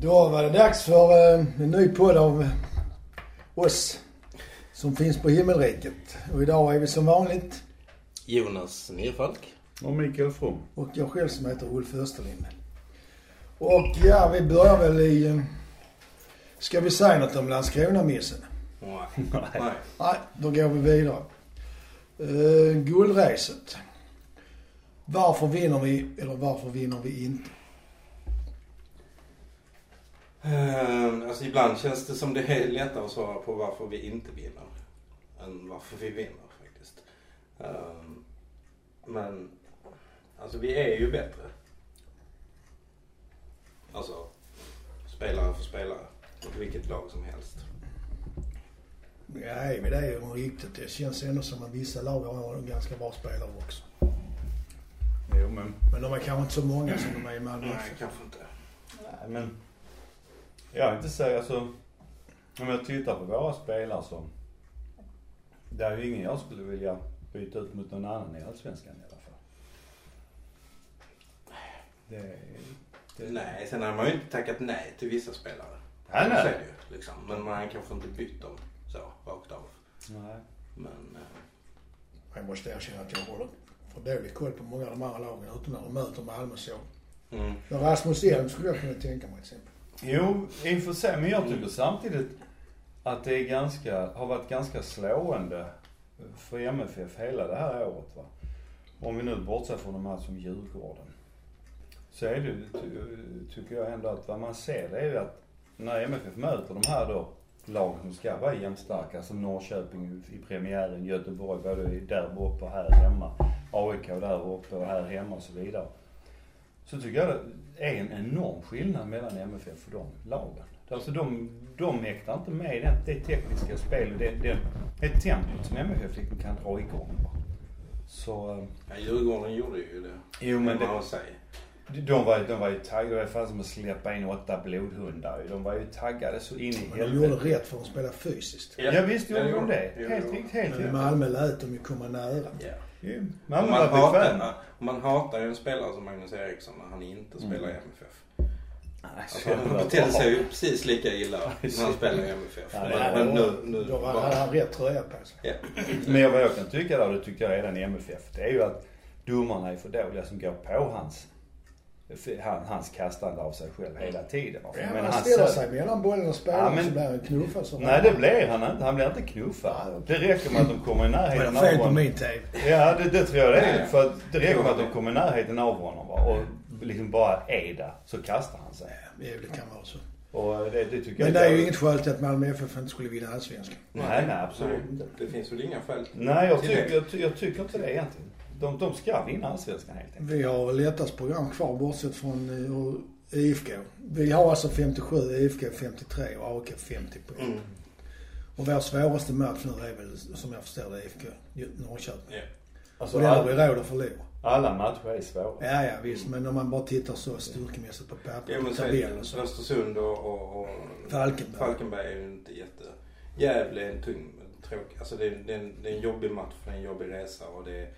Då var det dags för eh, en ny podd av oss som finns på himmelriket. Och idag är vi som vanligt Jonas Nerfalk. Och Mikael From. och jag själv som heter Ulf Österlind. Och ja, vi börjar väl i... eh, Ska vi säga något om Landskrona-missen? Nej. Nej. Nej, då går vi vidare. Uh, guldracet. Varför vinner vi, eller varför vinner vi inte? Ehm, alltså ibland känns det som det är lättare att svara på varför vi inte vinner. Än varför vi vinner faktiskt. Ehm, men alltså vi är ju bättre. Alltså spelare för spelare. Mot vilket lag som helst. Är vi det är ju riktigt. Det känns ändå som att vissa lag har en ganska bra spelare också. Jo men, Men de är kanske inte så många som de är i Malmö Nej, kanske inte. nej men. Jag vill inte säga alltså. Om jag tittar på våra spelare så. Det är ju ingen jag skulle vilja byta ut mot någon annan i Allsvenskan i alla fall. Det, det Nej, sen har man ju inte tackat nej till vissa spelare. Nej, Så nej. är det ju, liksom. Men man har kanske inte bytt dem så, rakt av. Nej. Men... eh, Jag måste erkänna att jag håller för dålig koll på många av de andra lagen utom när de möter Malmö så. Mm. Men Rasmus Elm skulle jag kunna tänka mig till exempel. Jo, i och för sig. Men jag tycker samtidigt att det är ganska, har varit ganska slående för MFF hela det här året va. Om vi nu bortser från de här som Djurgården. Så är det, ty- tycker jag ändå att vad man ser det är ju att när MFF möter de här då lagen som ska vara jämnstarka, som Norrköping i premiären, Göteborg både där uppe och här hemma, AIK där uppe och här hemma och så vidare. Så tycker jag det är en enorm skillnad mellan MFF och de lagen. Alltså de, de mäktar inte med det, det tekniska spelet, det, det, det tempot som MFF liksom kan dra igång. Så, eh, Ja, Djurgården gjorde ju det. jo men det, man säga. de var, de var ju taggade, det var fan som att släppa in åtta blodhundar. De var ju taggade så in i Men de helvete. gjorde rätt för att spela fysiskt. Ja, visst gjorde de det. Helt riktigt, helt rätt. Malmö lät de ju komma nära. Ja. Man, Malmö var bekväma. Man hatar ju en spelare som Magnus Eriksson när han inte Mm. spelar i MFF. Nej, Alltså, så han betedde sig ju precis lika illa när han spelar i MFF. Ja, men, men nu, nu Då hade bara, han rätt tröja på sig. ja. Men vad jag kan tycka där, det tyckte jag redan i MFF, det är ju att domarna är för dåliga som går på hans, han, hans kastande av sig själv hela tiden. Ja, Men han han ställer sig mellan bollen och spelaren Ja, men- så blir han knuffad så Nej det blir han inte. Han blir inte knuffad. Det räcker med att de kommer i närheten av fel på honom. min tape. Ja det, det tror jag det Ja, är. ja. För att det räcker med att de kommer i närheten av honom va. Och liksom bara är där. Så kastar han sig. Jo, det kan vara så. Och det, det tycker Men jag det är ju inget skäl till att Malmö FF inte skulle vinna allsvenskan. Nej nej absolut Nej, inte. Det finns väl inga skäl Nej jag till tycker, jag, jag tycker inte det egentligen. De, de ska vinna allsvenskan helt enkelt. Vi har lättast program kvar bortsett från eh, IFK. Vi har alltså 57, IFK 53 och AIK 50 poäng. Mm. Och vår svåraste match nu är väl som jag förstår det IFK Norrköping. Ja. Alltså Och den har vi råd att förlora. alla matcher är svåra. Ja, ja visst. Men om man bara tittar så styrkemässigt på Ja pappret, så är tabellen det och så. Östersund och, och, och Falkenberg. Falkenberg är ju inte jätte... Gävle är en tung, tråkig, alltså det är, det, är en, det är en jobbig match, det är en jobbig resa och det är,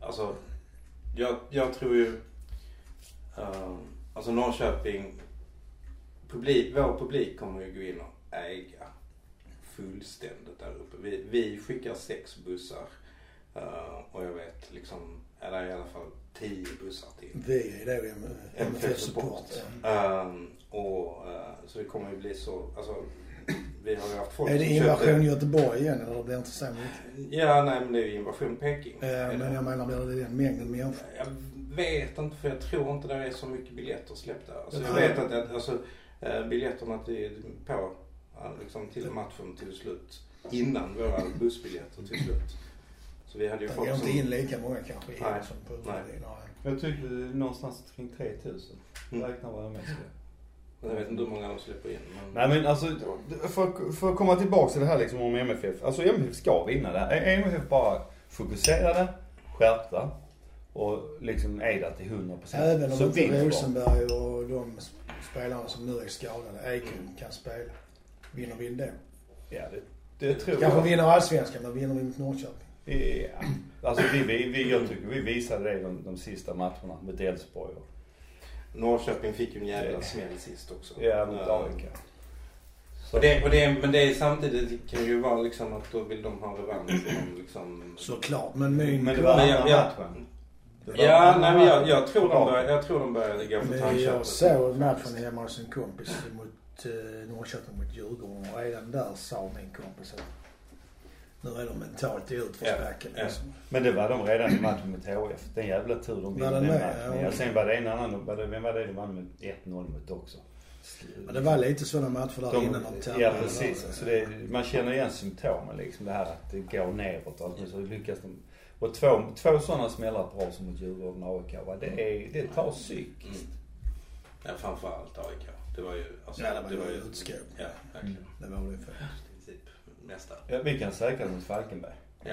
alltså, jag, jag tror ju, eh, alltså Norrköping, publik, vår publik kommer ju gå in och äga fullständigt där uppe. Vi, vi skickar sex bussar eh, och jag vet liksom, eller i alla fall tio bussar till. Vi är det MFF Support. Ja. Um, och, eh, så det kommer ju bli så, alltså vi har ju haft folk Är det invasion Göteborg igen eller blir det inte så mycket? Ja, nej men det är ju invasion Peking. Eh, det? men jag menar, blir det den mängden människor? Jag vet inte för jag tror inte det är så mycket biljetter släppta. Alltså, jag vet att att, alltså, eh, biljetterna till, på, ja, liksom till matchen till slut. Innan våra bussbiljetter till slut. Så vi hade ju Det folk som... inte in lika många kanske igen Nej. som på Nej. Jag är någonstans kring 3000. Mm. Räknar vad jag med. Jag vet inte hur många de släpper in. Men... Nej men alltså, för, för att komma tillbaka till det här liksom om MFF. Alltså MFF ska vinna det här. Är MFF bara fokuserade, skärpta och liksom är där till 100% Även om så inte. Rosenberg och de spelarna som nu är skadade, Eiken, kan spela. Vinner vi det? Ja det, det tror Kanske jag. vinner allsvenskan, men vinner vi mot Norrköping. Ja. Alltså vi, vi, vi, jag tycker vi visade det de, de sista matcherna med Elfsborg. och- Norrköping fick ju en jävla smäll sist också. Ja, mot AIK. Och det, och det, men det är samtidigt kan ju vara liksom att då vill de ha revansch. Liksom, Såklart, men min... Men det var Men andra matchen. Ja, nej men jag, jag, tror de börjar, jag tror de börjar gå för tandköttet. jag såg matchen hemma hos en kompis mot eh, Norrköping mot Djurgården och redan där sa min kompis att nu är de mentalt i utförsbacken. Ja, ja. liksom. Men det var de redan i matchen mot HF. Den jävla tur de vinner den matchen. Ja. Ja, sen var det en annan, var det- vem var det de vann med 1-0 mot också? Men det var lite sådana matcher där De- innan de tappade. Ja precis. Så det, man känner igen symptomen liksom. Det här att det går neråt och allt. Så lyckas de. Och två, två sådana smällar på som mot Djurgården och AIK. va, Det, är, det tar psykiskt. Mm. Ja, framförallt AIK. Det var ju... Alltså, Ja, det var ju utskåp. Ja, verkligen. Det var det ju faktiskt. Nästan. Ja, vi kan säkra mot Falkenberg. Ja.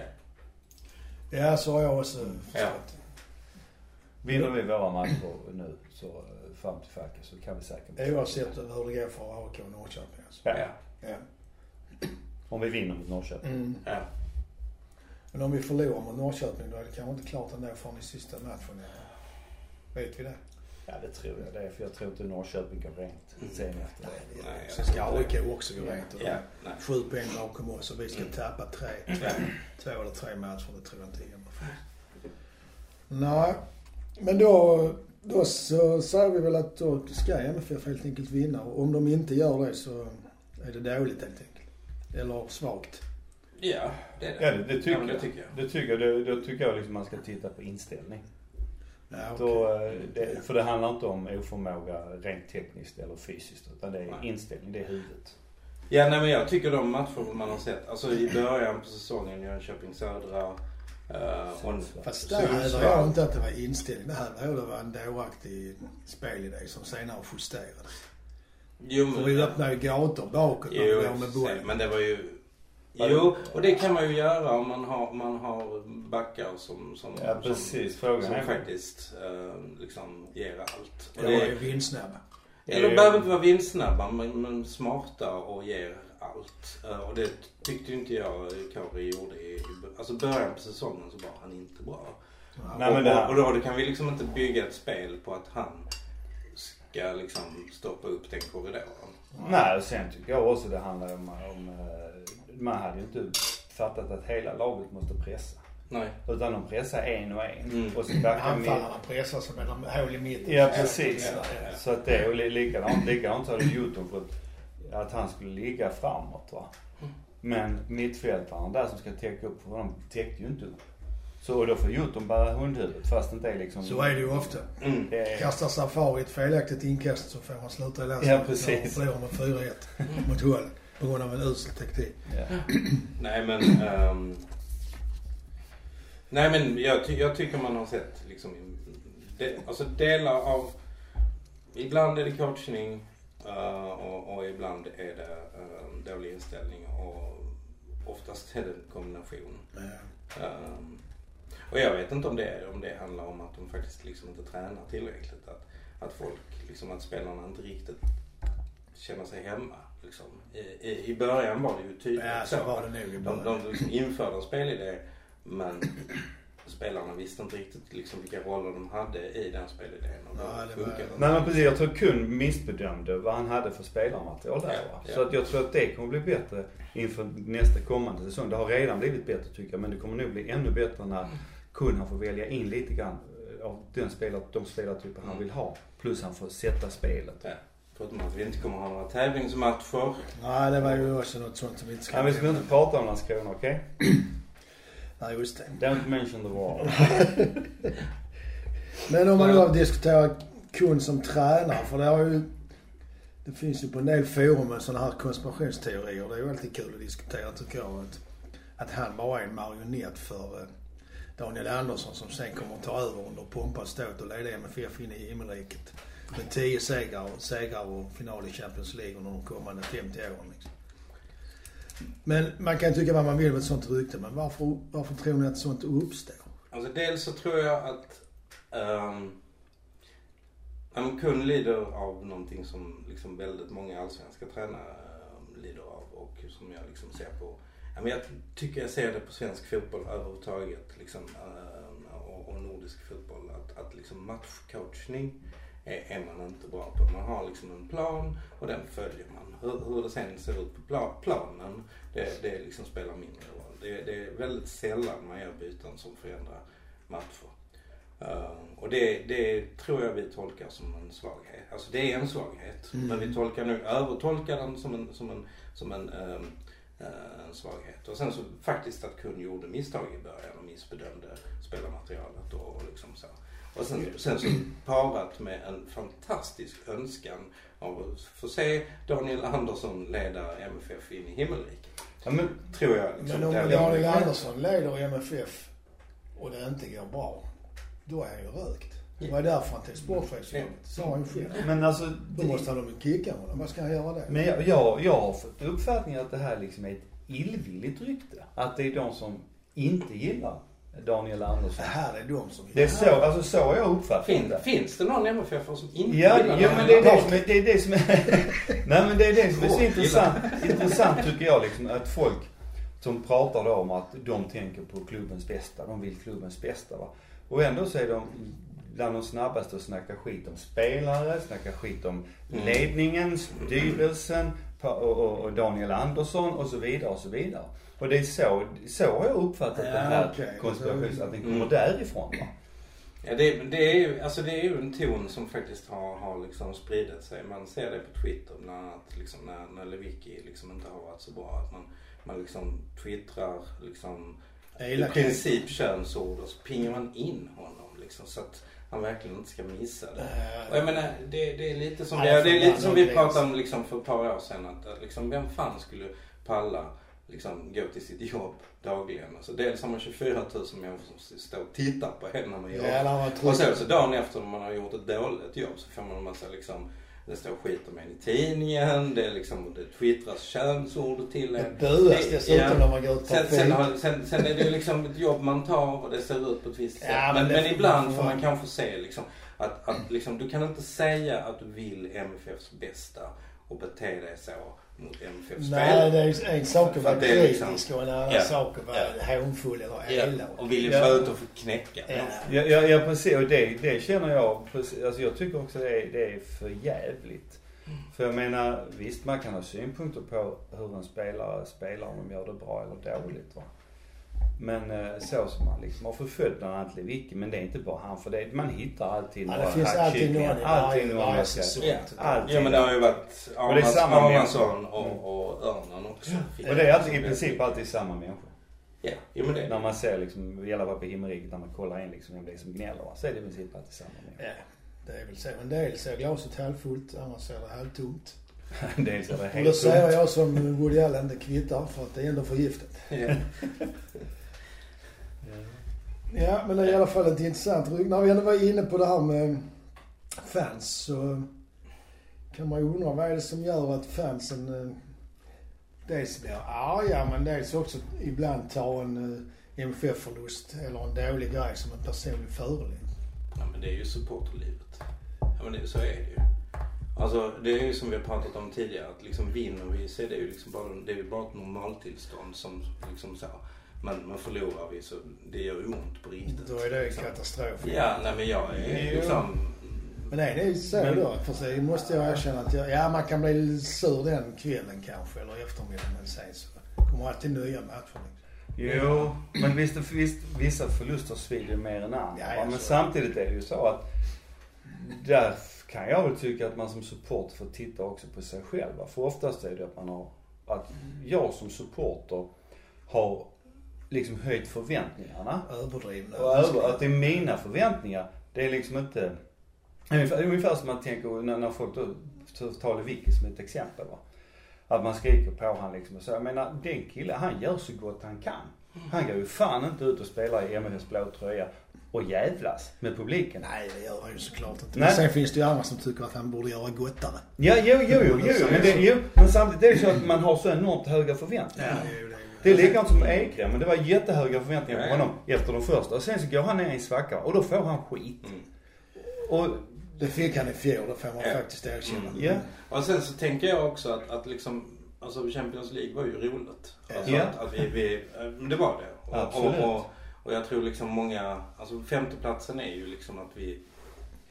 Ja, så har jag också Ja. förstått. Vinner vi våra matcher nu så eh, fram till Falken så kan vi säkra Oavsett hur det går för AIK och Norrköping alltså. Ja. Ja. Ja. Om vi vinner mot Norrköping. Mm. Ja. Men om vi förlorar mot Norrköping då är det kanske inte klart ändå förrän i sista matchen. Ja. Vet vi det? Ja det tror jag det är. För jag tror inte Norrköping går rent sen efter det. Nej, Sen ska AIK också gå rent. och Ja. Sju poäng bakom oss och vi ska Mm. tappa tre, två eller tre matcher. Det tror jag inte händer. Nej, men då, då så säger vi väl att då ska MFF helt enkelt vinna. Och om de inte gör det så är det dåligt helt enkelt. Eller svagt. Ja, det är det. Ja det, det tycker Ja, det jag. tycker jag. Det tycker jag. Det, då tycker jag liksom man ska titta på inställning. Ja, okej. Då, eh, det, för det handlar inte om oförmåga rent tekniskt eller fysiskt. Utan det är Nej. inställning, det är huvudet. Ja, nej men jag tycker de matcher man har sett, alltså i början på säsongen, Jönköping Södra uh, Fast där hävdar jag inte att det var inställning. Det här det var en dåraktig spelidé som senare justerades. Jo, För vi öppnade ju gator bakåt när vi med bollen. men det var ju... Jo, och det kan man ju göra om man har, man har backar som, som, Ja precis. som, Frågan som är faktiskt eh, liksom ger allt. Och Ja, det, är ju vindsnabba. eller Eh, behöver inte vara vinstsnabba, men, men smarta och ger allt. Eh, och det tyckte inte jag Kari gjorde i, i alltså början på säsongen så var han inte bra. Nej, men det och, och då det kan vi liksom inte bygga ett spel på att han ska liksom stoppa upp den korridoren. Nej, och sen tycker jag också det handlar om, om eh, man hade ju inte fattat att hela laget måste pressa. Nej. Utan de pressar en och en. Mm. Och så. Anfallarna pressar som en hål i mitten. Ja precis. Ja, ja, ja. Så att det är likadant, likadant hade fått att han skulle ligga framåt va. Men mittfältaren där som ska täcka upp för honom täckte ju inte upp. Så då får Jotun bära hundhuvudet fast det inte är liksom. Så är det ju ofta. Mm. Kastar Safari ett felaktigt inkast så får han sluta i Ja, landslaget. precis. och förlorar med 4-1 mot Holland. På grund av en usel taktik. Ja. Nej men... ehm, nej men jag, ty- jag tycker man har sett liksom... De, alltså delar av... Ibland är det coachning eh, och, och ibland är det uh, dålig inställning och oftast är det en kombination. Ja. Ehm, och jag vet inte om det, om det handlar om att de faktiskt liksom inte tränar tillräckligt. Att, att folk, liksom att spelarna inte riktigt känner sig hemma. Liksom. I, i, början var det ju tydligt Ja, så var det nog i De, början. de liksom införde en spelidé men spelarna visste inte riktigt liksom vilka roller de hade i den spelidén. Och Ja, det var- Nej men precis, jag tror Kund missbedömde vad han hade för spelarmaterial där Ja, va. ja. Så att jag tror att det kommer bli bättre inför nästa kommande säsong. Det har redan blivit bättre tycker jag men det kommer nog bli ännu bättre när Kund han får välja in lite grann eh, av den spelar, de spelartyper han vill ha. Plus han får sätta spelet. Ja. Förutom att vi inte kommer ha några tävlingsmatcher. Nej, det var ju också något sånt som vi inte ska Nej, vi ska inte prata om Landskrona, okej? Nej, just det. Don't mention the war. Men om man då diskuterar Kun som tränare, för det har ju... Det finns ju på en del forum med sådana här konspirationsteorier. Det är ju alltid kul att diskutera tycker jag. Att, att han bara är en marionett för eh, Daniel Andersson som sen kommer att ta över under pompa ståt och leda MFF in i himmelriket. Med 10 segrar, och- segrar och final i Champions League under de kommande 50 åren. Liksom. Men man kan tycka vad man vill med ett sånt rykte. Men varför, varför tror ni att sånt uppstår? Alltså dels så tror jag att um, en kund lider av någonting som liksom väldigt många allsvenska tränare um, lider av och som jag liksom ser på. Ja, men jag tycker jag ser det på svensk fotboll överhuvudtaget liksom, um, och, och nordisk fotboll. Att, att liksom matchcoachning är, man inte bra på. Man har liksom en plan och den följer man. Hur, hur det sen ser ut på pla, planen, det, det liksom spelar mindre roll. Det, det är väldigt sällan man gör byten som förändrar matcher. Uh, och det, det tror jag vi tolkar som en svaghet. Alltså det är en svaghet. Mm. Men vi tolkar nu, övertolkar den som en, som en, som en, uh, en svaghet. Och sen så faktiskt att kund gjorde misstag i början och missbedömde spelarmaterialet och, och liksom så. Och sen, sen så parat med en fantastisk önskan av att få se Daniel Andersson leda MFF in i himmelriket. Ja, men, Tror jag. Liksom, Men om Daniel Andersson leder MFF och det inte går bra, då är han ju rökt. Det var därför han tog sportchefsjobbet. Sa han själv. men alltså. Då måste han väl kicka honom. Vad ska han göra det? Men jag, jag, jag har fått uppfattningen att det här liksom är ett illvilligt rykte. Att det är de som inte gillar Daniel Det Andersson. här är de som... Det är så, alltså så har jag uppfattat Fin, det. finns det någon MFF som inte Ja, gillar ja men det är det som är, det är, det som är Nej men det är det som är så intressant, intressant tycker jag liksom att folk som pratar då om att de tänker på klubbens bästa, de vill klubbens bästa va. Och ändå så är de bland de snabbaste att snacka skit om spelare, snacka skit om Mm. ledningen, styrelsen och, och, och Daniel Andersson och så vidare och så vidare. Och det är så, så har jag uppfattat Ja, den här okej. konspirationen, att den kommer Mm. därifrån va. Ja, det, det, är ju, alltså det är ju en ton som faktiskt har, har liksom spridit sig. Man ser det på Twitter bland annat liksom när, när Lewicki liksom inte har varit så bra. Att man, man liksom twittrar liksom i princip könsord och så pingar man in honom liksom så att han verkligen inte ska missa det. Eh, Och jag menar, det, det är lite som, det, det är lite som vi pratade om liksom för ett par år sedan. Att, att liksom, vem fan skulle palla liksom, gå till sitt jobb dagligen? Alltså, dels har man 24 000 människor som står och tittar på henne när man gör Ja, tror... och sen så dagen efter när man har gjort ett dåligt jobb så får man en massa liksom, det står skit om en i tidningen, det är liksom, det twittras könsord till en. Det buas dessutom ja. när man går ut på Sen, sen, har, sen, sen är det ju liksom ett jobb man tar och det ser ut på ett visst sätt. Ja, men, men men, ibland får man kanske se liksom att, att liksom, du kan inte säga att du vill MFFs bästa och bete dig så mot MFFs Nej, det är en sak att vara att det är liksom- kritisk och en annan Ja. sak att vara hånfull eller elak. Och vill ju Ja. få ut och få knäcka. Ja. Ja, ja, ja precis. Och det, det känner jag precis. Alltså jag tycker också det är, det är för jävligt. För jag menar, visst man kan ha synpunkter på hur en spelare spelar, om de gör det bra eller dåligt va. Men eh, så som man liksom har förföljt bland annat Lewicki, men det är inte bara han. För det, man hittar alltid Ja, några det finns alltid någon i alltid varje, säsong. Ja. Alltid. Ja men det har ju varit Och det är Arnas- samma Arnason människor. och, och Örnan också. Och det är alltid, i princip alltid samma människor. Ja, jo men det är När man ser liksom, i alla fall på himmelriket, när man kollar in liksom vem det är som gnäller så är det i princip alltid samma människor. Ja, det är väl så. En del ser glaset halvfullt, andra ser det halvtomt. Dels är det Och då helt säger jag som Woody Allen, det kvittar för att det är ändå förgiftat. Ja. Ja, men det är i alla fall ett intressant rygg. När vi ändå var inne på det här med fans så kan man ju undra vad är det som gör att fansen eh, dels blir arga men dels också ibland tar en eh, MFF-förlust eller en dålig grej som en personlig förolämpning. ja men det är ju supporterlivet. Ja men det, så är det ju. Alltså det är ju som vi har pratat om tidigare att liksom vinner vi så är det ju liksom bara, det är ju bara ett normaltillstånd som liksom så. Men, men förlorar vi så det gör ju ont på riktigt. Då är det liksom. katastrof. Ja, nej men jag är Jo. liksom... Men är det så Men- då? För sig måste jag erkänna att jag, ja man kan bli sur den kvällen kanske eller eftermiddagen men sen så kommer alltid nya matcher. Jo, men visst, visst vissa förluster svider mer än andra. Ja, men samtidigt är det ju så att där kan jag väl tycka att man som support får titta också på sig själv. För oftast är det att man har, att jag som supporter har liksom höjt förväntningarna. Överdrivna. Och över, att det är mina förväntningar, det är liksom inte... Ungefär, ungefär som man tänker när, när folk då tar Lewicki som ett exempel va. Att man skriker på han liksom och så. Jag menar den killen, han gör så gott han kan. Han går ju fan inte ut och spelar i MFFs blå tröja och jävlas med publiken. Nej, det gör han ju såklart inte. Nej. Men sen finns det ju andra som tycker att han borde göra gottare. Ja, jo, jo, jo, jo, men, det, jo, men samtidigt är det så att man har så enormt höga förväntningar. det är ju det. Det är likadant som med Ekrem, men det var jättehöga förväntningar på Ja, ja. honom efter de första. Och sen så går han ner i en svacka och då får han skit. Mm. Och Det fick han i fjol, det får man Ja. faktiskt erkänna. Mm. Ja. Och sen så tänker jag också att, att liksom, alltså Champions League var ju roligt. Alltså Ja. att, att vi, vi, men det var det. Och, Absolut. Och, och, och jag tror liksom många, alltså femteplatsen är ju liksom att vi,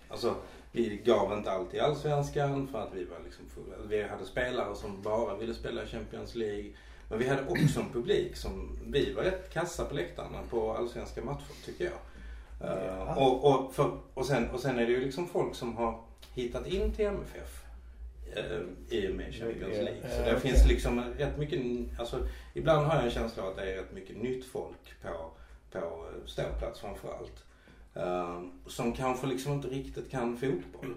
alltså vi gav inte allt i Allsvenskan för att vi var liksom fulla. Vi hade spelare som bara ville spela Champions League. Men vi hade också en publik som, vi var rätt kassa på läktarna på allsvenska matcher tycker jag. Eh, Ja. och, och, för, och, sen, och sen är det ju liksom folk som har hittat in till MFF eh, i och med Champions League. Så ja, det finns liksom rätt mycket, alltså ibland har jag en känsla av att det är rätt mycket nytt folk på, eh, ståplats framförallt. Uh, som kanske liksom inte riktigt kan fotboll.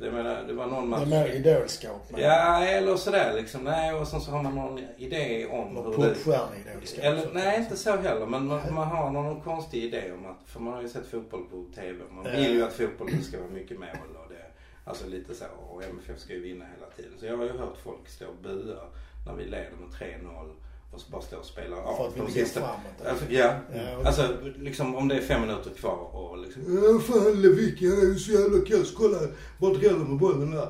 Det, menar, det var någon Det är match. mer idolskap. men- Ja, eller sådär liksom. Nej, och sen så har man någon idé om Eller hur det... popstjärneidolskap. Eller, nej, inte så heller. Men man, man har någon konstig idé om att, för man har ju sett fotboll på TV. Man vill ju att fotbollen ska vara mycket mål och det, alltså lite så. Och MFF ska ju vinna hela tiden. Så jag har ju hört folk stå och bua när vi leder med 3-0 och så bara stå och spela För av att vi inte går framåt. Ja, Ja, alltså liksom om det är fem minuter kvar och liksom Ja, fan Lewicki han är ju så jävla kass. Kolla vad dräller med bollen där.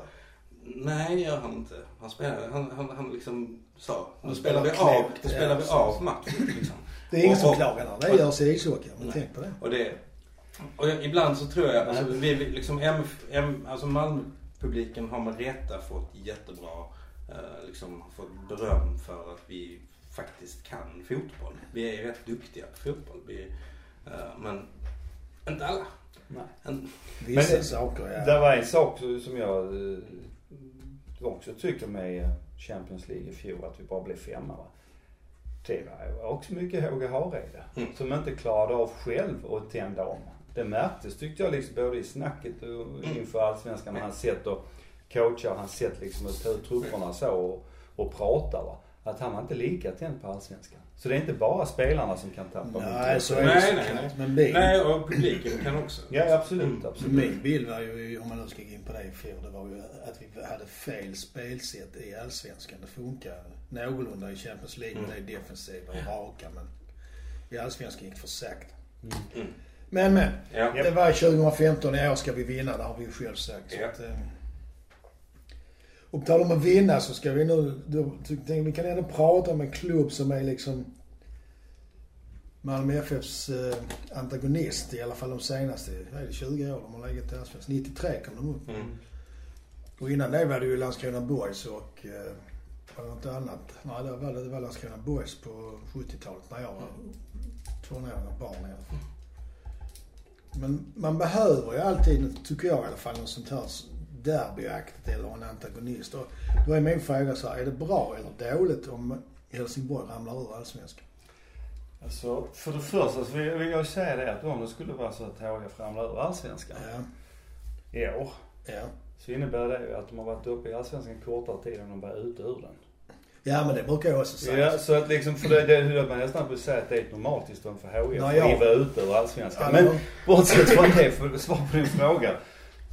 Nej, gör han inte. Han spelar, han, han, han liksom sa, nu spelar vi av, nu spelar vi av matchen liksom. Det är ingen Och- som klagar när det görs i ishockey. Men tänk på det. Och det, och ibland så tror jag, alltså, vi, liksom MF, M, alltså Malmö-publiken har med rätta fått jättebra, eh, liksom fått beröm för att vi faktiskt kan fotboll. Vi är rätt duktiga på fotboll. Vi, eh, men inte alla. Nej. En, Vissa Men det- saker ja. Det var en sak som jag eh, också tycker med Champions League i fjol, att vi bara blev femma va. Det var också mycket Håge Hareide. Mm. Som inte klarade av själv att tända om. Det märktes tyckte jag liksom både i snacket och Mm. inför allsvenskan när han sett och coachar, han sett liksom att ta ut trupperna så och, och prata va. Att han var inte lika tänd på allsvenskan. Så det är inte bara spelarna som kan tappa Nej, mot så är det Nej, nej, nej. Men min, nej, och publiken kan också. Ja absolut, absolut. min bild var ju, om man nu ska gå in på det i fjol, det var ju att vi hade fel spelsätt i Allsvenskan. Det funkar någorlunda i Champions League med Mm. det defensiva och raka men i Allsvenskan gick det för sakta. Mm. Men men. Ja. Det var 2015, i år ska vi vinna, det har vi ju själv sagt. Så Ja. att, eh, och på tal om att vinna så ska vi nu, då jag vi kan ändå prata om en klubb som är liksom Malmö FFs eh, antagonist, i alla fall de senaste, vad är det, 20 år de har legat i Allsvenskan. 93 kom de upp. Mm. Och innan det var det ju Landskrona Boys och eh, var det något annat? Nej, det var, det var Landskrona Boys på 70-talet när jag var tonåring och barn i alla fall. Men man behöver ju alltid, tycker jag i alla fall, något sånt här derbyaktigt eller en antagonist. Och då är min fråga så här, är det bra eller dåligt om Helsingborg ramlar ur Allsvenskan? Alltså, för det första så vill jag säga det att om det skulle vara så att HIF ramlar ur Allsvenskan Ja, i år. ja. Så innebär det ju att de har varit uppe i Allsvenskan kortare tid än de var ute ur den. Ja men det brukar jag också säga. Ja, så att liksom, för det, det är man nästan vill säga att det är ett normaltillstånd för HIF Nej, ja. att vara ute ur Allsvenskan. Ja, Men men- bortsett från det, för att svara på din fråga.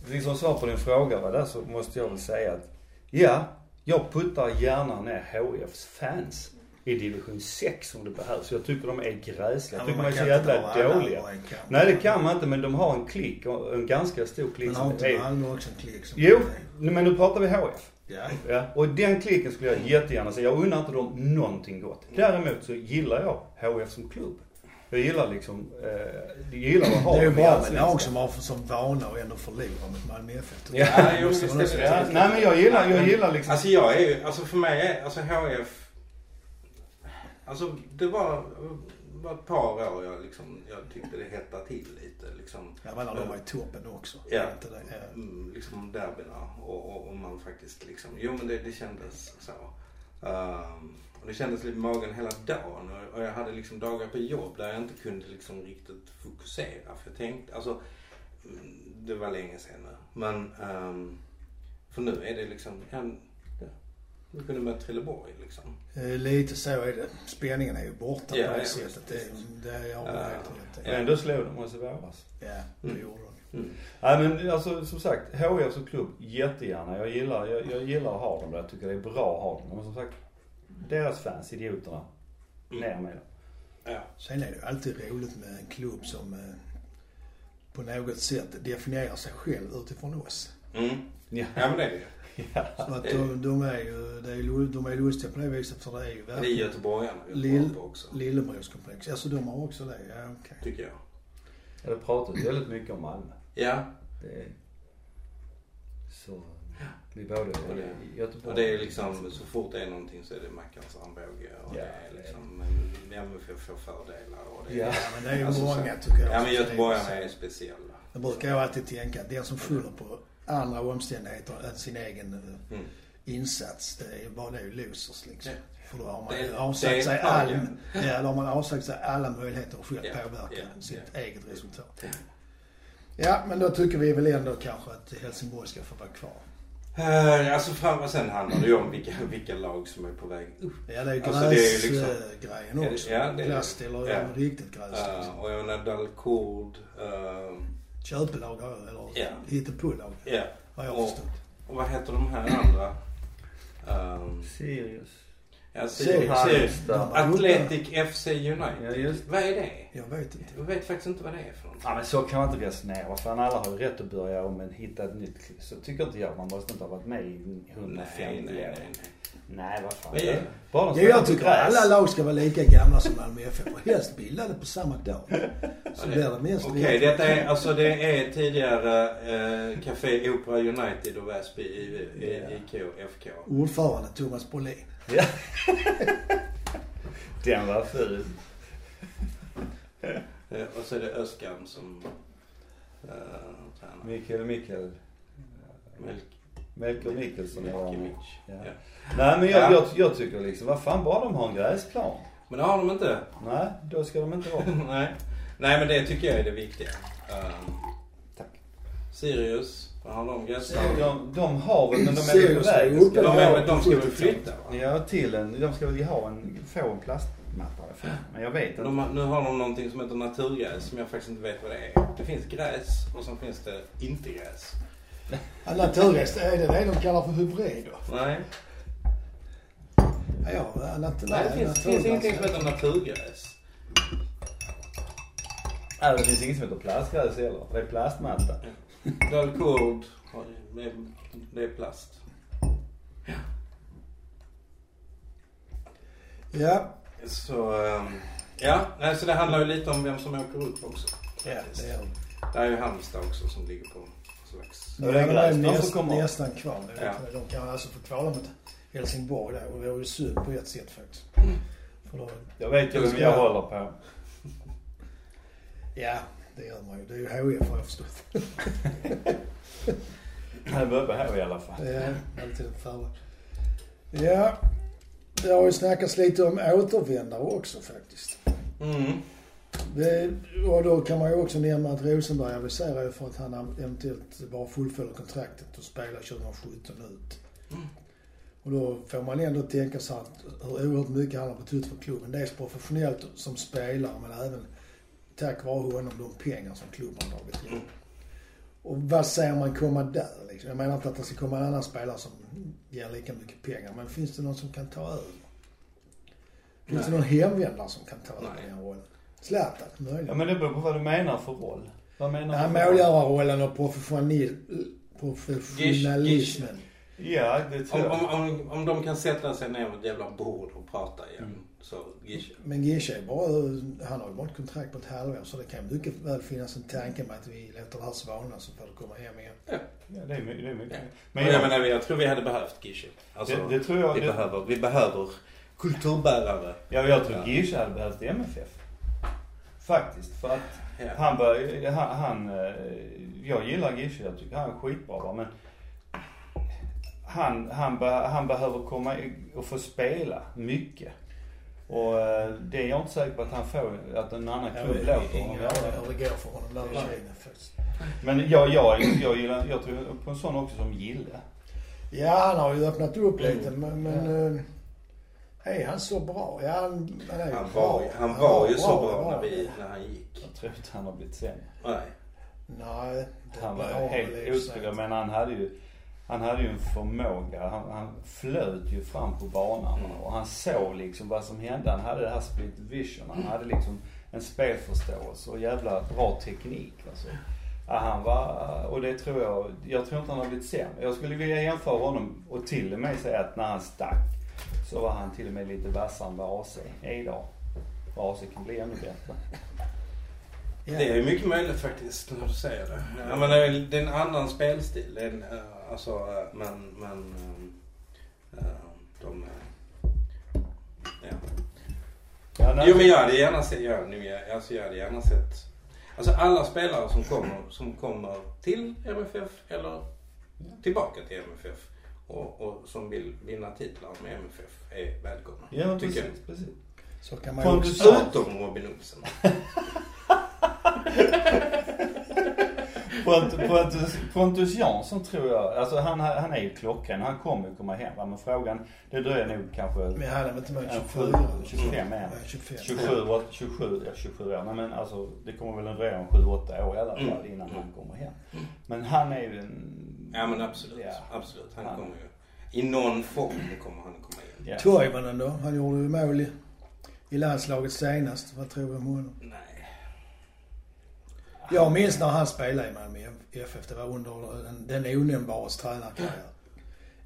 Liksom svar på din fråga va, där så måste jag väl säga att ja, jag puttar gärna ner HIFs fans i division 6 om det behövs. Jag tycker de är gräsliga. Jag tycker de är så jävla dåliga. Nej det kan man inte men de har en klick, en ganska stor klick Men har inte. Malmö också en klick som Jo, men nu pratar vi HF. Ja. Ja, och den klicken skulle jag jättegärna säga. Jag unnar inte dem någonting gott. Däremot så gillar jag HF som klubb. Jag gillar liksom, eh, jag gillar att ha Det är ju bra med lag som har som vana och ändå förlorar mot Malmö FF. Ja, Ja, jo, visst det. Ja, nej men jag gillar, jag gillar liksom... Alltså jag är ju, alltså för mig är, alltså HF Alltså det var, var ett par år jag liksom, jag tyckte det hettade till lite liksom. Ja men de var i toppen också. Ja. Inte det? Ja. Mm, liksom derbyna och, och, och man faktiskt liksom, jo men det, det kändes så. Ehm, och det kändes lite i magen hela dagen och, jag hade liksom dagar på jobb där jag inte kunde liksom riktigt fokusera. För jag tänkte, alltså det var länge sedan nu. Men, ehm, för nu är det liksom, ja, ja, vi kunde möta Trelleborg liksom. Eh, Lite så är det. Spänningen är ju borta Ja, på det ja, sättet. Det, det är jag Ja. helt rätt ändå slog de oss i våras. Ja, det Mm. gjorde de. Mm. Nej men alltså som sagt, HIF som klubb, jättegärna. Jag gillar, jag, jag gillar att ha dem där. Jag tycker det är bra att ha dem. Men som sagt, deras fans, idioterna, Mm. ner med dem. Ja. Sen är det ju alltid roligt med en klubb som eh, på något sätt definierar sig själv utifrån oss. Mm. Ja. ja men det är det ja. Så att de, de är ju, det är, de är lustiga på det viset för det är ju Det är verkligen göteborgarna Lill-. Lillebrorskomplex. Alltså de har också det, ja okej. Tycker jag. Jag har pratat väldigt mycket om Malmö. Ja. Det är, Så vi både Och det- i Göteborg Och det är liksom, så fort det är någonting så är det Mackans armbåge och Ja, det är är liksom, MFF får fördelar och det Ja. Ja, men det är ju Alltså, så- många tycker jag. Ja men göteborgarna är speciella. Jag brukar jag alltid tänka att den som skyller på andra omständigheter än sin egen eh, Mm. insats, det är ju bara det är losers liksom. Ja. För då har man Det- avsagt är sig all, ja. ja, då har man avsagt sig alla möjligheter att själv Ja, påverka ja, sitt ja. eget resultat. Ja. Ja, men då tycker vi väl ändå kanske att Helsingborg ska få vara kvar. Eh, alltså fram, och sen handlar det ju om vilka, vilka lag som är på väg upp. Ja, det är ju Alltså, gräsgrejen liksom- det- också. ja, Glass eller ja. riktigt gräs. Uh, liksom. och jag menar Dalkurd. Uh, Köpelag har jag, eller Ja. hittepålag. ja. Har jag Och- förstått. Och vad heter de här andra? Um, Sirius. Ja. Atletic FC United. Ja, Vad är det? Jag vet inte. Jag vet faktiskt inte vad det är för något. Ja men så kan man inte resonera. Vad fan alla har ju rätt att börja om men hitta ett nytt. Så tycker inte jag. Man måste inte ha varit med i 150 Nej, nej, nej, nej. Nej vad fan. Det? Bara jag tycker gräs. alla lag ska vara lika gamla som Malmö FF och helst bildade på samma dag. Så blir det mest Okej, detta är, alltså det är tidigare eh, Café Opera United och Väsby i, i, Ja. IK FK. Ordförande Thomas Brolin. Ja. Den var ful. Eh, och så är det Öskan som eh, tränar. Mikael Mikael. Melk, Melker Mikkelsson var med. Melkevic. Ja. Ja. Nej men jag, Ja. jag, jag tycker liksom, vad fan bara de har en gräsplan. Men det har de inte. Nej, då ska de inte vara. Nej. Nej men det tycker jag är det viktiga. Um, Tack. Sirius, vad har de gäster? De, de har väl, men de är väl på väg. De, de, de ska väl 70%. flytta va? ja, till en, de ska väl ha en, få en plastmatta. Men jag vet inte. De, har- nu har de någonting som heter naturgräs som jag faktiskt inte vet vad det är. Det finns gräs och sen finns det inte gräs. Ja, naturgräs, är det det de kallar för hybrid då? Nej, Ja, ja, nat- Nej det finns, finns ingenting som heter naturgräs. Nej, det finns inget som heter plastgräs heller. Det är plastmatta. Dalkurd, det, är plast. Ja, Så, ehm, ja, nej, så det handlar ju lite om vem som åker upp också. ja det är Det är ju Halmstad också som ligger på slags... Ja, det är Ja, de är gräs. De får näst, komma. nästan kvar. Ja. De kan alltså få kvala mot Helsingborg där och det vore synd på ett sätt faktiskt. För då, Jag vet ju vem jag håller på. ja, det gör man ju. Det är ju HIF har jag förstått. Jag börjar på här i alla fall. Ja, alltid en fördel. Ja, det har ju snackats lite om återvändare också faktiskt. Mm. Det, och då kan man ju också nämna att Rosenberg aviserar ju för att han eventuellt bara fullföljer kontraktet och spelar 2017 ut. Och då får man ändå tänka sig att hur oerhört mycket han har betytt för klubben. Dels professionellt som spelare men även tack vare honom de pengar som klubben har dragit in. Och vad ser man komma där liksom? Jag menar inte att det ska komma en annan spelare som ger lika mycket pengar. Men finns det någon som kan ta över? Finns det Nej. någon hemvändare som kan ta över den rollen? Zlatan möjligen? Ja men det beror på vad du menar för roll. Vad menar Ja, du? för roll? målgörarrollen och professionalismen. Ja, det tror Om, jag. om, om, om de kan sätta sig ner med ett jävla bord och prata igen. Mm. Så, Gische. Men Gische är bara, han har ju bara ett kontrakt på ett halvår så det kan mycket väl finnas en tanke med att vi låter det här svalna så får det komma hem igen. Ja, det är, my- det är mycket. Ja. Men Men jag, jag, menar, jag tror vi hade behövt Gische. Alltså, det, det tror jag. vi, Det, behöver, vi behöver kulturbärare. ja, jag tror Ja. Gische hade behövt MFF. Faktiskt. För att Ja. han bör, han, han, eh, jag gillar Gische. Jag tycker han är skitbra va, men han, han, be, han behöver komma och få spela mycket. Och eh, det är jag inte säker på att han får, att en annan Jag klubb låter honom göra det. hur det går för honom där i Nej. Kina faktiskt. Men jag, jag, jag gillar, jag tror på en sån också som Gille. Ja, han har ju öppnat upp lite men, men Ja. Är han så bra? Ja, han, han är Han bra. var, han var ju så bra bra. när, vi, när han gick. Jag tror inte han har blivit sämre. Nej. Nej, Han var han helt otrolig men han hade ju, han hade ju en förmåga. Han, han flöt ju fram på banan Mm. och han såg liksom vad som hände. Han hade det här split vision. Han hade liksom en spelförståelse och jävla bra teknik alltså. Ja, han var, och det tror jag, jag tror inte han har blivit sämre. Jag skulle vilja jämföra honom och till och med säga att när han stack så var han till och med lite vassare än vad AC är idag. Och AC kan bli ännu bättre. Ja. Det är mycket möjligt faktiskt när du säger det. Jag menar, det är en annan spelstil. En, eh, alltså, eh, men, men eh, de... Ja. Ja, Jo men jag hade gärna sett, jag, nu, jag, alltså jag hade gärna sett, alltså alla spelare som kommer, som kommer till MFF eller tillbaka till MFF och, och som vill vinna titlar med MFF är välkomna. Ja, men tycker precis, precis. Så kan man ju Pontus också... jag. Utom Robin Olsen. Pontus, Pontus, Pontus Jansson tror jag, alltså han, han är ju klockren. Han kommer ju komma hem va? Men frågan, det dröjer nog kanske Men han är väl inte med en 24? 7, 25 är han. Ja, 25. 27, år- 27, ja 27 år. Nej men alltså det kommer väl en dröja om 7-8 år i alla fall Mm. innan han kommer hem. Men han är ju en... Ja men absolut, Ja. absolut. Han Han- kommer ju, i någon form kommer han komma in. Ja. Toivonen då? Han gjorde ju mål i, i landslaget senast. Vad tror du om honom? Nej. Jag minns när han spelade i Malmö FF. Det var under den, onämnbares tränarkarriär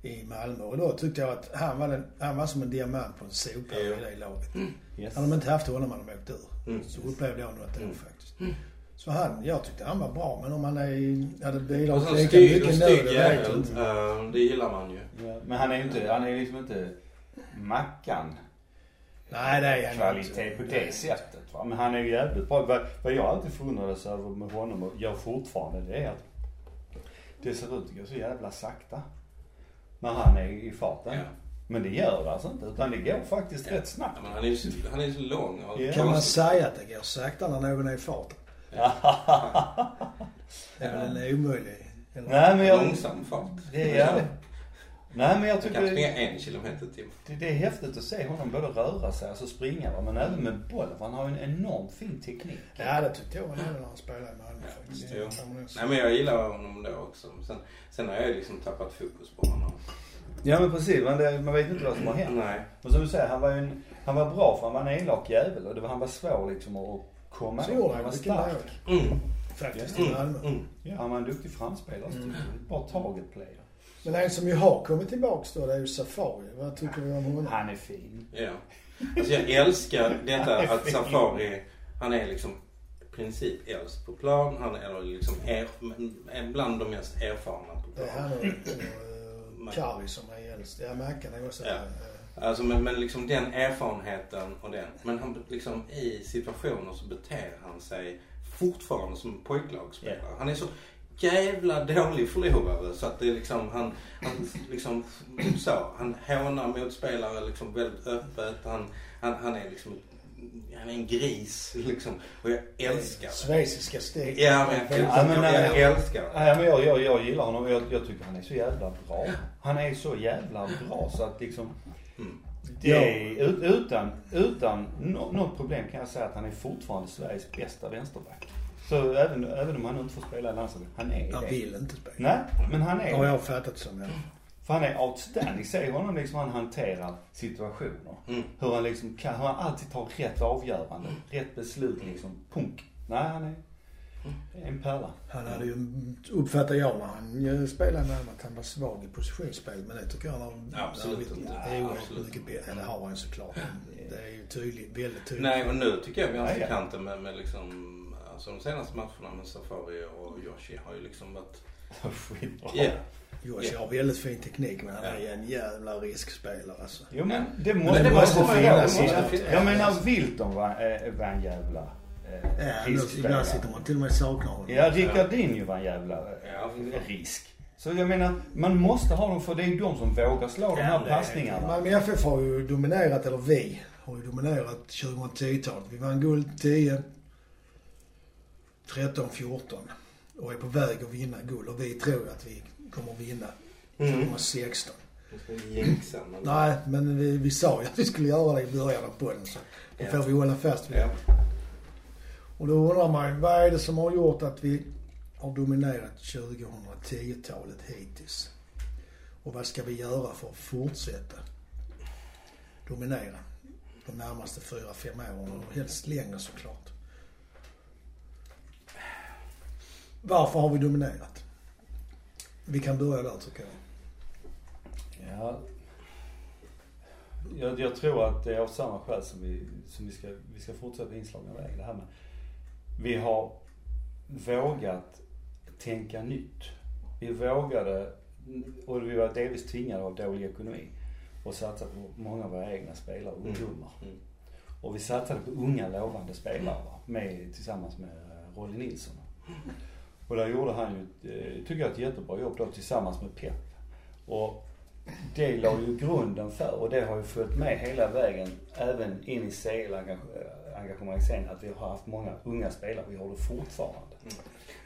i Malmö. Och då tyckte jag att han var, den, han var som en diamant på en sopa i Ja. det laget. Yes. Hade de inte haft honom hade de åkt ur. Mm. Så upplevde jag något då Mm. faktiskt. Så han, jag tyckte han var bra. Men om han är, hade Och bidragit så lika mycket nu, det vet jag inte. Eh, det gillar man ju. Ja, men han är ju inte, han är liksom inte Mackan Nej, det är han kvalitet på det sättet va. Men han är ju jävligt bra. Vad, vad jag alltid förundrades över med honom och gör fortfarande det är att det ser ut att gå så jävla sakta. När han är i farten. Ja. Men det gör det alltså inte utan det går faktiskt rätt snabbt. Ja, men han är ju så, han är så lång och Ja. Kan man säga att det går sakta när någon är i farten? Det är väl en omöjlig... Eller? Nej men jag... Långsam fart. Det är ja. Nej men jag tycker kan det, springa en kilometer i timmen. det, det är häftigt att se honom både röra sig, alltså springa va, men även med bollen. för Han har ju en enormt fin teknik. Ja, det tyckte jag var när han spelade i Malmö Ja, faktiskt. kan man säga. Nej men jag gillar honom då också. Sen, sen har jag liksom tappat fokus på honom. Ja men precis, men det, man vet inte vad som har hänt. Nej. Men som du säger, han var ju en, han var bra för han var en elak jävel och det var, han var svår liksom att komma Så åt. Han var han stark. Mm. faktiskt Mm. i Malmö. Mm. Ja, han var en duktig framspelare. Mm. Bra target player. Men en som ju har kommit tillbaks då, det är ju Safari. Vad tycker du om honom? Han är fin. Ja. Alltså jag älskar detta att Safari, han är liksom i princip äldst på plan. Han är liksom er, är bland de mest erfarna på Det är plan. han och Kari som är äldst. Ja, Mackan är också Ja. eh, Alltså men, men liksom den erfarenheten och den. Men han liksom i situationer så beter han sig fortfarande som en pojklagsspelare. Ja. Han är så jävla dålig förlorare så att det är liksom, han, han liksom så, han hånar motspelare liksom väldigt öppet. Han, han, han är liksom, han är en gris liksom. Och jag älskar det. Schweiziska steg. Ja men jag Ja, men, älskar, nej, jag älskar det. Nej men jag, jag, jag gillar honom och jag, jag tycker han är så jävla bra. Han är så jävla bra så att liksom Mm. det är, utan, utan nå- något problem kan jag säga att han är fortfarande Sveriges bästa vänsterback. Så även, även om han inte får spela i landslaget, han är Han det. vill inte spela. Nej, men han är Har jag fattat som. Ja. För han är outstanding. Se honom liksom han hanterar situationer. Mm. Hur han liksom kan, hur han alltid tar rätt avgörande. Rätt beslut liksom. Punk. Nej han är en pärla. Han hade ju, uppfattar jag när han ju spelade med att han var svag i positionsspel. Men det tycker jag han har Absolut blivit- inte. Det är ju Absolut mycket bättre. Det har han såklart. Det är ju tydligt, väldigt tydligt. Nej och nu tycker jag Ja, ja. vänsterkanten med, med liksom, alltså de senaste matcherna med Safari och Yoshi har ju liksom varit, Skitbra. ja. Joshi har väldigt fin teknik men han är ju en jävla riskspelare alltså. Jo men det Men måste, det måste vara- finnas, Ja, det måste finnas. Jag menar Wilton var, eh, var en jävla eh, Ja, riskspelare. ibland sitter man till och med saknar honom. Ja, Ricardinho var en jävla eh, Ja, risk. Så jag menar, man måste ha dem för det är ju de som vågar slå de här passningarna. Malmö FF har ju dominerat, eller vi har ju dominerat 2010-talet. Vi vann guld 10, 13, 14 och är på väg att vinna guld. Och vi tror att vi kommer att vinna Mm. 2016. Nu ska vi jinxa men... Nej, men vi, vi sa ju att vi skulle göra det i början av podden så då Ja. får vi hålla fast vid det. Ja. Och då undrar man vad är det som har gjort att vi har dominerat 2010-talet hittills? Och vad ska vi göra för att fortsätta dominera de närmaste fyra, fem åren och helst längre såklart. Varför har vi dominerat? Vi kan börja där tycker jag. Ja. Jag, jag tror att det är av samma skäl som vi, som vi ska, vi ska fortsätta inslagna väg. Det här med, vi har vågat tänka nytt. Vi vågade och vi var delvis tvingade av dålig ekonomi och satsade på många av våra egna spelare, ungdomar. Mm. Och vi satsade på unga lovande spelare med, tillsammans med eh, Rolly Nilsson. Och där gjorde han ju, eh, tycker jag, ett jättebra jobb då tillsammans med Pep. Och det la ju grunden för och det har ju följt med hela vägen även in i CL-engagemang sen att vi har haft många unga spelare. Vi har det fortfarande. Mm.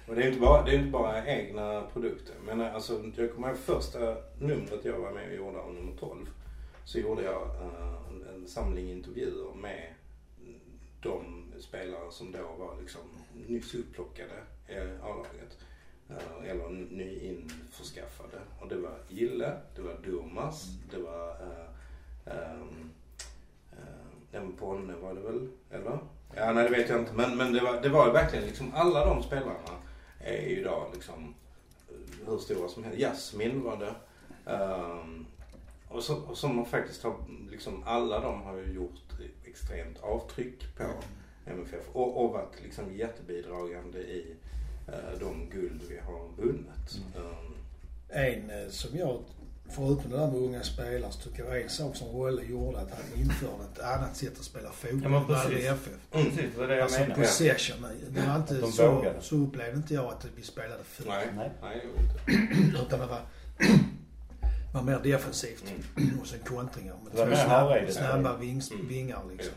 Och det är inte bara, det är inte bara egna produkter. Men eh, alltså, jag kommer ihåg första numret jag var med och gjorde av nummer 12. Så gjorde jag uh, en, samling intervjuer med de spelare som då var liksom nyss upplockade A-laget. Eh, eller nyinförskaffade. Och det var Gille, det var Durmaz, det var uh, um, den Ponne var det väl, eller? Ja, nej det vet jag inte. Men, men det, var, det var verkligen liksom alla de spelarna är ju idag liksom hur stora som helst. Jasmin var det. Um, och, så, och som faktiskt har, liksom alla de har ju gjort extremt avtryck på MFF och, och varit liksom jättebidragande i uh, de guld vi har vunnit. Mm. Um, En eh, som jag, förutom det där med unga spelare, så tycker jag en sak som Rolle gjorde att han införde ett annat sätt att spela fotboll Ja, Malmö precis. FF. Precis, det var det jag Alltså menade. possession. Det var de inte så, vågade. så upplevde inte jag att vi spelade fult. nej, Nej. nej, inte. Utan det var, var mer defensivt. Mm. Och sen kontringar med två snabba, snabba vings, Mm. vingar liksom.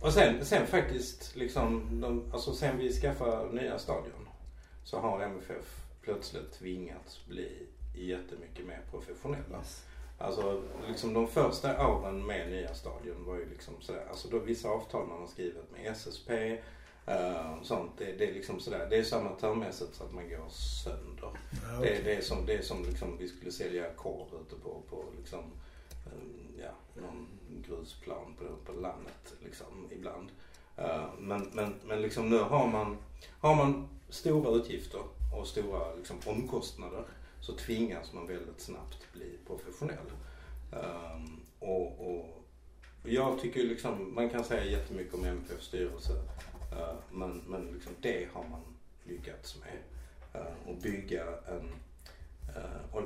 Och sen, sen faktiskt liksom, de, alltså sen vi skaffade nya stadion så har MFF plötsligt tvingats bli jättemycket mer professionella. Alltså liksom de första åren med nya stadion var ju liksom sådär, alltså då vissa avtal man har skrivit med SSP eh, och sånt, det, det är liksom sådär, det är så amatörmässigt så att man går sönder. Ja, Det, det är som, det är som liksom vi skulle sälja korv ute på, på liksom, eh, ja, någon grusplan på, på landet liksom ibland. Uh, men, men, men liksom nu har man, har man stora utgifter och stora liksom, omkostnader så tvingas man väldigt snabbt bli professionell. Um, och, och jag tycker ju liksom, man kan säga jättemycket om MFF styrelse. Uh, men men liksom det har man lyckats med. Uh, och bygga en, uh, och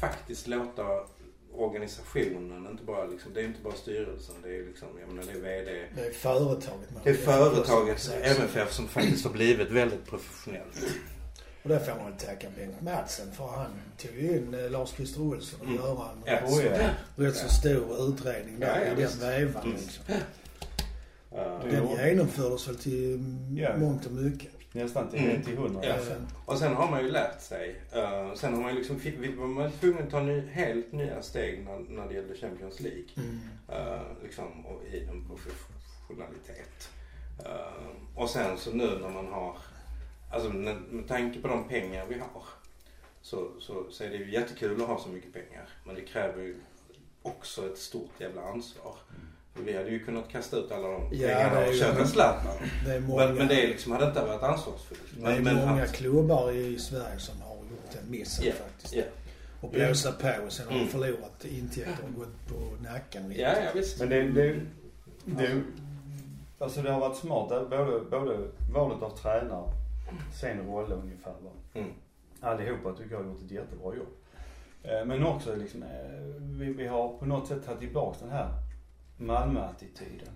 faktiskt låta organisationen, inte bara liksom, det är inte bara styrelsen, det är liksom, jag menar det är VD. Det är företaget. man- Det är företaget. MFF som faktiskt har blivit väldigt professionellt. Och där får man väl tacka Bengt Madsen för han tog ju in eh, Lars-Christer Olsson och Mm. göra en rätt, så, Oh, rätt så stor utredning där Ja, ja, i den vevan liksom. Uh, Det Den genomfördes väl till Ja. mångt och mycket. Nästan till, Mm. till hundra. Ja. Sen- Och sen har man ju lärt sig. Uh, sen har man ju liksom, var man tvungen att ta ny, helt nya steg när, när det gällde Champions League. Mm. Uh, liksom, och i en professionalitet. Uh, och sen så nu när man har, alltså med, med tanke på de pengar vi har. Så, så, så är det ju jättekul att ha så mycket pengar. Men det kräver ju också ett stort jävla ansvar. För vi hade ju kunnat kasta ut alla de Ja, pengarna och köpa Zlatan. Det är många, Men, men det är liksom, hade inte varit ansvarsfullt. det är Men, många att- klubbar i Sverige som har gjort den missen Ja, faktiskt. ja. Och blåsa på och sen har de Mm. förlorat intäkter och gått på nacken. lite. Ja, ja visst. Men det, det, det, alltså det har varit smart, både, både valet av tränare, sen roll ungefär. Va? Mm. Allihopa tycker jag har gjort ett jättebra jobb. Eh, Men också liksom, eh, vi, vi har på något sätt tagit tillbaks den här Malmö-attityden.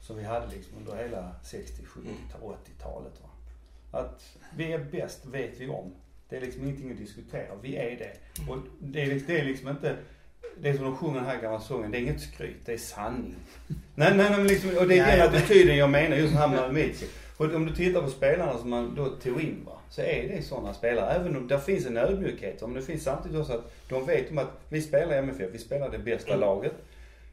Som vi hade liksom under hela 60, 70, 80-talet. Va? Att vi är bäst vet vi om. Det är liksom ingenting att diskutera. Vi är det. Och det är, liksom- det är liksom inte, det som de sjunger den här gamla sången, det är inget skryt, det är sanning. Nej, nej, men liksom, och det är den attityden jag menar, just den här med Mitchell. Och om du tittar på spelarna som man då tog in va, så är det sådana spelare. Även om där finns en ödmjukhet men det finns samtidigt också att de vet om att vi spelar i MFF, vi spelar det bästa Mm. laget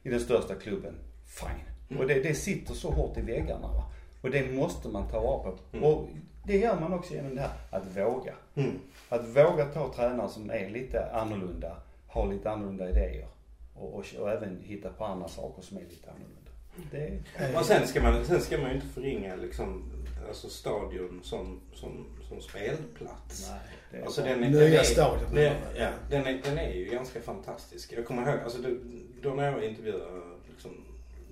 i den största klubben. Fine. Och det, det sitter så hårt i väggarna va. Och det måste man ta vara på. Mm. Och det gör man också genom det här, att våga. Mm. Att våga ta tränare som är lite annorlunda, har lite annorlunda idéer. Och, och, och även hitta på andra saker som är lite annorlunda. Det är, Och sen ska man, sen ska man ju inte förringa liksom, alltså stadion som, som, som spelplats. nej, det Alltså bra. den är, Nya stadion. den, ja, den, är, den är ju ganska fantastisk. Jag kommer ihåg, alltså då, då när jag intervjuade liksom,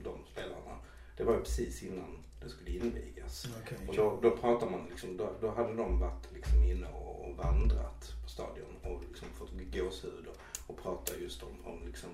de spelarna. Det var ju precis innan det det skulle invigas. Okej. Och då, då pratar man liksom, då, då hade de varit liksom inne och, och vandrat på stadion och liksom fått gåshud och, och pratat just om, om liksom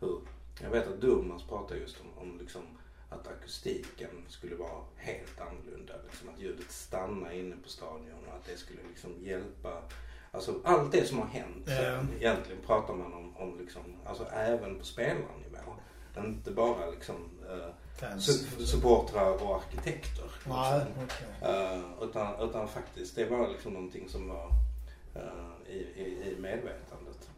hur, jag vet att Durmaz pratar just om, om liksom att akustiken skulle vara helt annorlunda. Liksom att ljudet stannar inne på stadion och att det skulle liksom hjälpa. Alltså allt det som har hänt sen egentligen pratar man om, om liksom, alltså även på spelarnivå. Inte bara liksom eh, su- supportrar och arkitekter. Nej, liksom. okej. Eh, utan, utan faktiskt, det var liksom någonting som var eh, i, i, i medvetandet.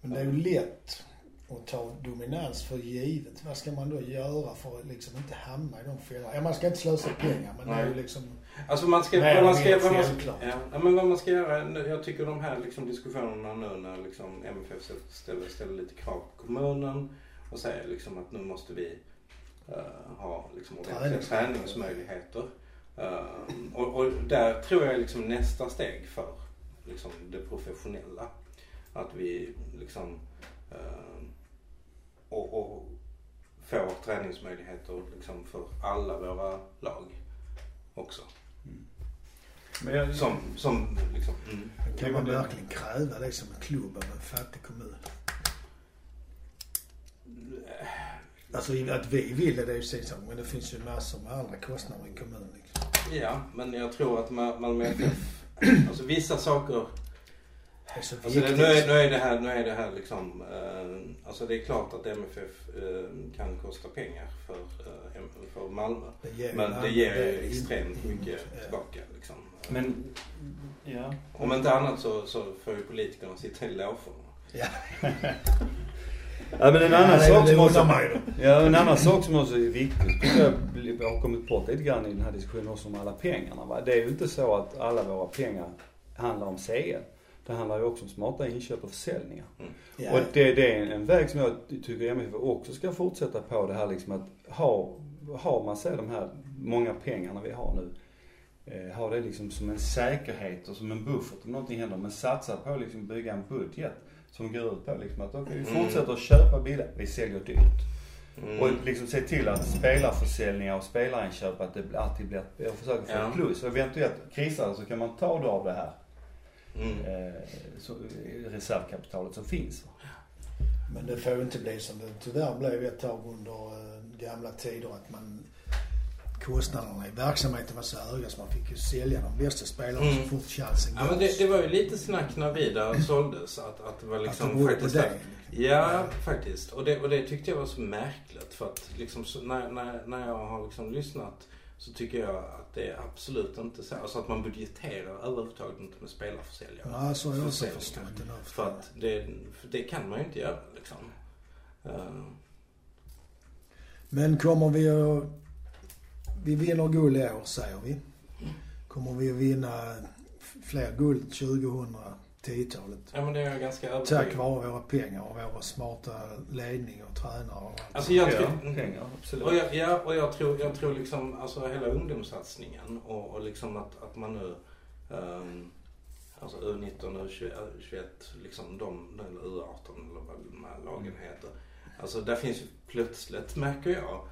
Men det är ju lätt att ta dominans för givet. Vad ska man då göra för att liksom inte hamna i de fällorna? Ja, man ska inte slösa pengar men det är ju Nej. liksom... Alltså man ska, Nej, vad man ska, vad man ska, ja, men vad man ska göra, jag tycker de här liksom diskussionerna nu när liksom MFF ställer, ställer lite krav på kommunen och säger liksom att nu måste vi eh, ha liksom ordentliga Träningsmöjligheter. Eh, och, och där tror jag liksom nästa steg för liksom det professionella. Att vi liksom eh, och, och får träningsmöjligheter liksom för alla våra lag också. Men jag, Som, som liksom, mm. Kan man verkligen kräva det som en klubb av en fattig kommun? Alltså att vi vill det, det är ju sin sak. Men det finns ju massor med andra kostnader i en kommun. Liksom. Ja, men jag tror att Ma- Malmö FF, alltså vissa saker, så alltså det, nu, är, nu är det här, nu är det här liksom, eh, alltså det är klart att MFF eh, kan kosta pengar för, eh, för Malmö. Det Men en det ger ju är extremt in- mycket ja. tillbaka liksom. men, ja. Om inte annat så, så får ju politikerna sitta i låforna. Ja. Ja men en annan Ja, det- sak det som också... Ja en annan sak som också är viktig, tycker jag har kommit bort lite grann i den här diskussionen också om alla pengarna va. Det är ju inte så att alla våra pengar handlar om CL. Det handlar ju också om smarta inköp och försäljningar. Ja. Och det, det är en, en väg som jag tycker MFF också ska fortsätta på det här liksom att ha, har man så de här många pengarna vi har nu. Eh, ha det liksom som en säkerhet och som en buffert om någonting händer. Men satsa på att liksom bygga en budget som går ut på liksom att okej, vi Mm. fortsätter att köpa bilar, vi säljer dyrt. Mm. Och liksom se till att spelarförsäljningar och spelarinköp, att det alltid blir, jag försöker få Ja. plus. Och eventuellt krisar så kan man ta då av det här Mm. eh, så, reservkapitalet som finns. Men det får ju inte bli som det tyvärr blev ett tag under eh, gamla tider att man kostnaderna i verksamheten var så höga så man fick ju sälja de bästa spelarna Mm. så fort chansen Ja men det, det var ju lite snack när Vida såldes att, att det var att liksom det berodde på faktiskt det. att- Ja, faktiskt. Och det, och det tyckte jag var så märkligt. För att liksom, så, när, när, när jag har liksom lyssnat så tycker jag att det är absolut inte så. Alltså att man budgeterar överhuvudtaget inte med spelarförsäljare. Ja, så har jag också förstått det. För att det, för det kan man ju inte göra liksom. Eh, Men kommer vi att... Vi vinner guld i år säger vi. Kommer vi att vinna fler guld 2010-talet? ja men det är jag ganska Tack övertygad vare våra pengar och våra smarta ledning och tränare och allt. Alltså jag Ja, tror... pengar, absolut. Och jag, ja, och jag tror, jag tror liksom, alltså hela ungdomssatsningen och, och liksom att, att man nu, um, alltså U19, U21, U21, liksom de, eller U18 eller vad de här lagen heter. Alltså där finns ju plötsligt, märker jag,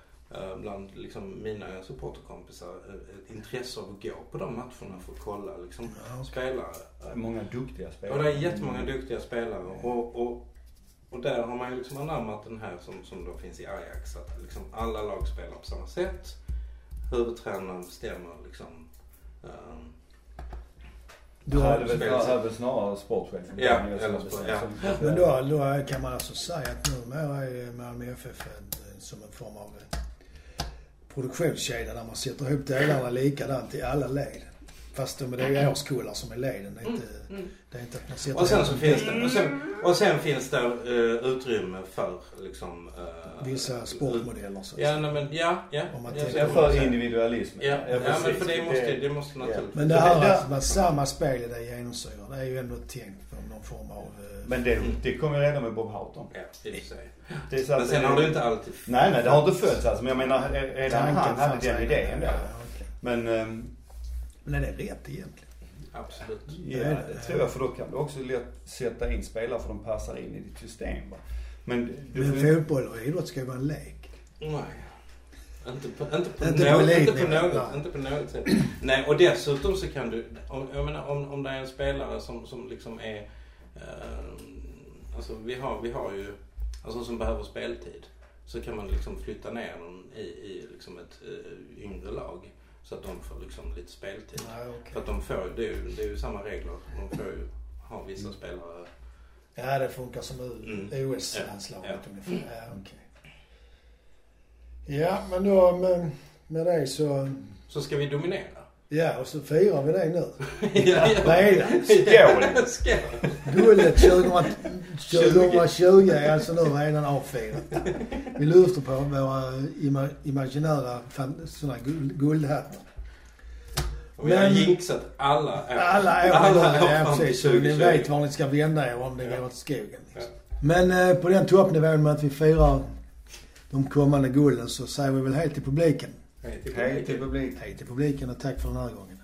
bland liksom mina supporterkompisar eh, ett intresse av att gå på de matcherna för att kolla liksom Ja, spelare. Många duktiga spelare. Och det är jättemånga duktiga spelare. Och, och, och där har man ju liksom anammat den här som, som då finns i Ajax. Att liksom alla lag spelar på samma sätt. Huvudtränaren bestämmer liksom. ehm, Du har, väl, snarare sportchefen. Ja, eller sport- ja. Men då, då kan man alltså säga att numera är Malmö FF en- som en form av eh, produktionskedja där man sätter ihop delarna likadant i alla led. Fast de- det är ju årskullar som är leden. Det är inte, det är inte att man sätter Och sen så finns det, och sen, och sen finns det eh, utrymme för liksom. eh, vissa sportmodeller så Ja, nej, men ja, ja. Om man ja, Ja, för individualism. Ja, ja, men precis. för det måste, det måste naturligtvis. Men det här att man samma spel i det genomsyrar, det är ju ändå tänkt form av... eh, Men det, det kom ju redan med Bob Houghton. Ja. Det är så att Men sen har det inte alltid Nej, nej, det har inte följts alltså. Men jag menar, redan tanken han hade den idén okej. Men, ehm, Men är det rätt egentligen? Absolut. ja, det tror jag. För då kan du också lätt sätta in spelare för de passar in i ditt system. Va? Men du Men får fotboll och idrott ska ju vara en lek. Nej. Inte på, inte på, Inte på något, inte på något, nej. inte på något sätt. Nej, och dessutom så kan du, om, jag menar om, om det är en spelare som, som liksom är, eh, alltså vi har, vi har ju, alltså som behöver speltid. Så kan man liksom flytta ner dem i, i liksom ett eh, yngre lag. Så att de får liksom lite speltid. Ja, okej. För att de får, det är ju, det är ju samma regler. De får ju ha vissa spelare. Ja, det funkar som Mm. OS-landslaget Ja, ungefär. Ja, okej. Ja, men då med, med det så... Så ska vi dominera. Ja, och så firar vi det nu. ja, Redan. Skål! Skål! Guldet 2000 2020 är alltså nu redan avfirat. Vi lyfter på våra ima, imaginära guld, guldhattar. Och vi har jinxat alla år. Alla år, Alla år ja, precis. Så ni 2020. vet var ni ska vända er om det Ja. går åt skogen. Liksom. Ja. Men eh, på den toppnivån med att vi firar de kommande gulden så säger vi väl hej till publiken. Hej till publiken. Hej till publiken och tack för den här gången.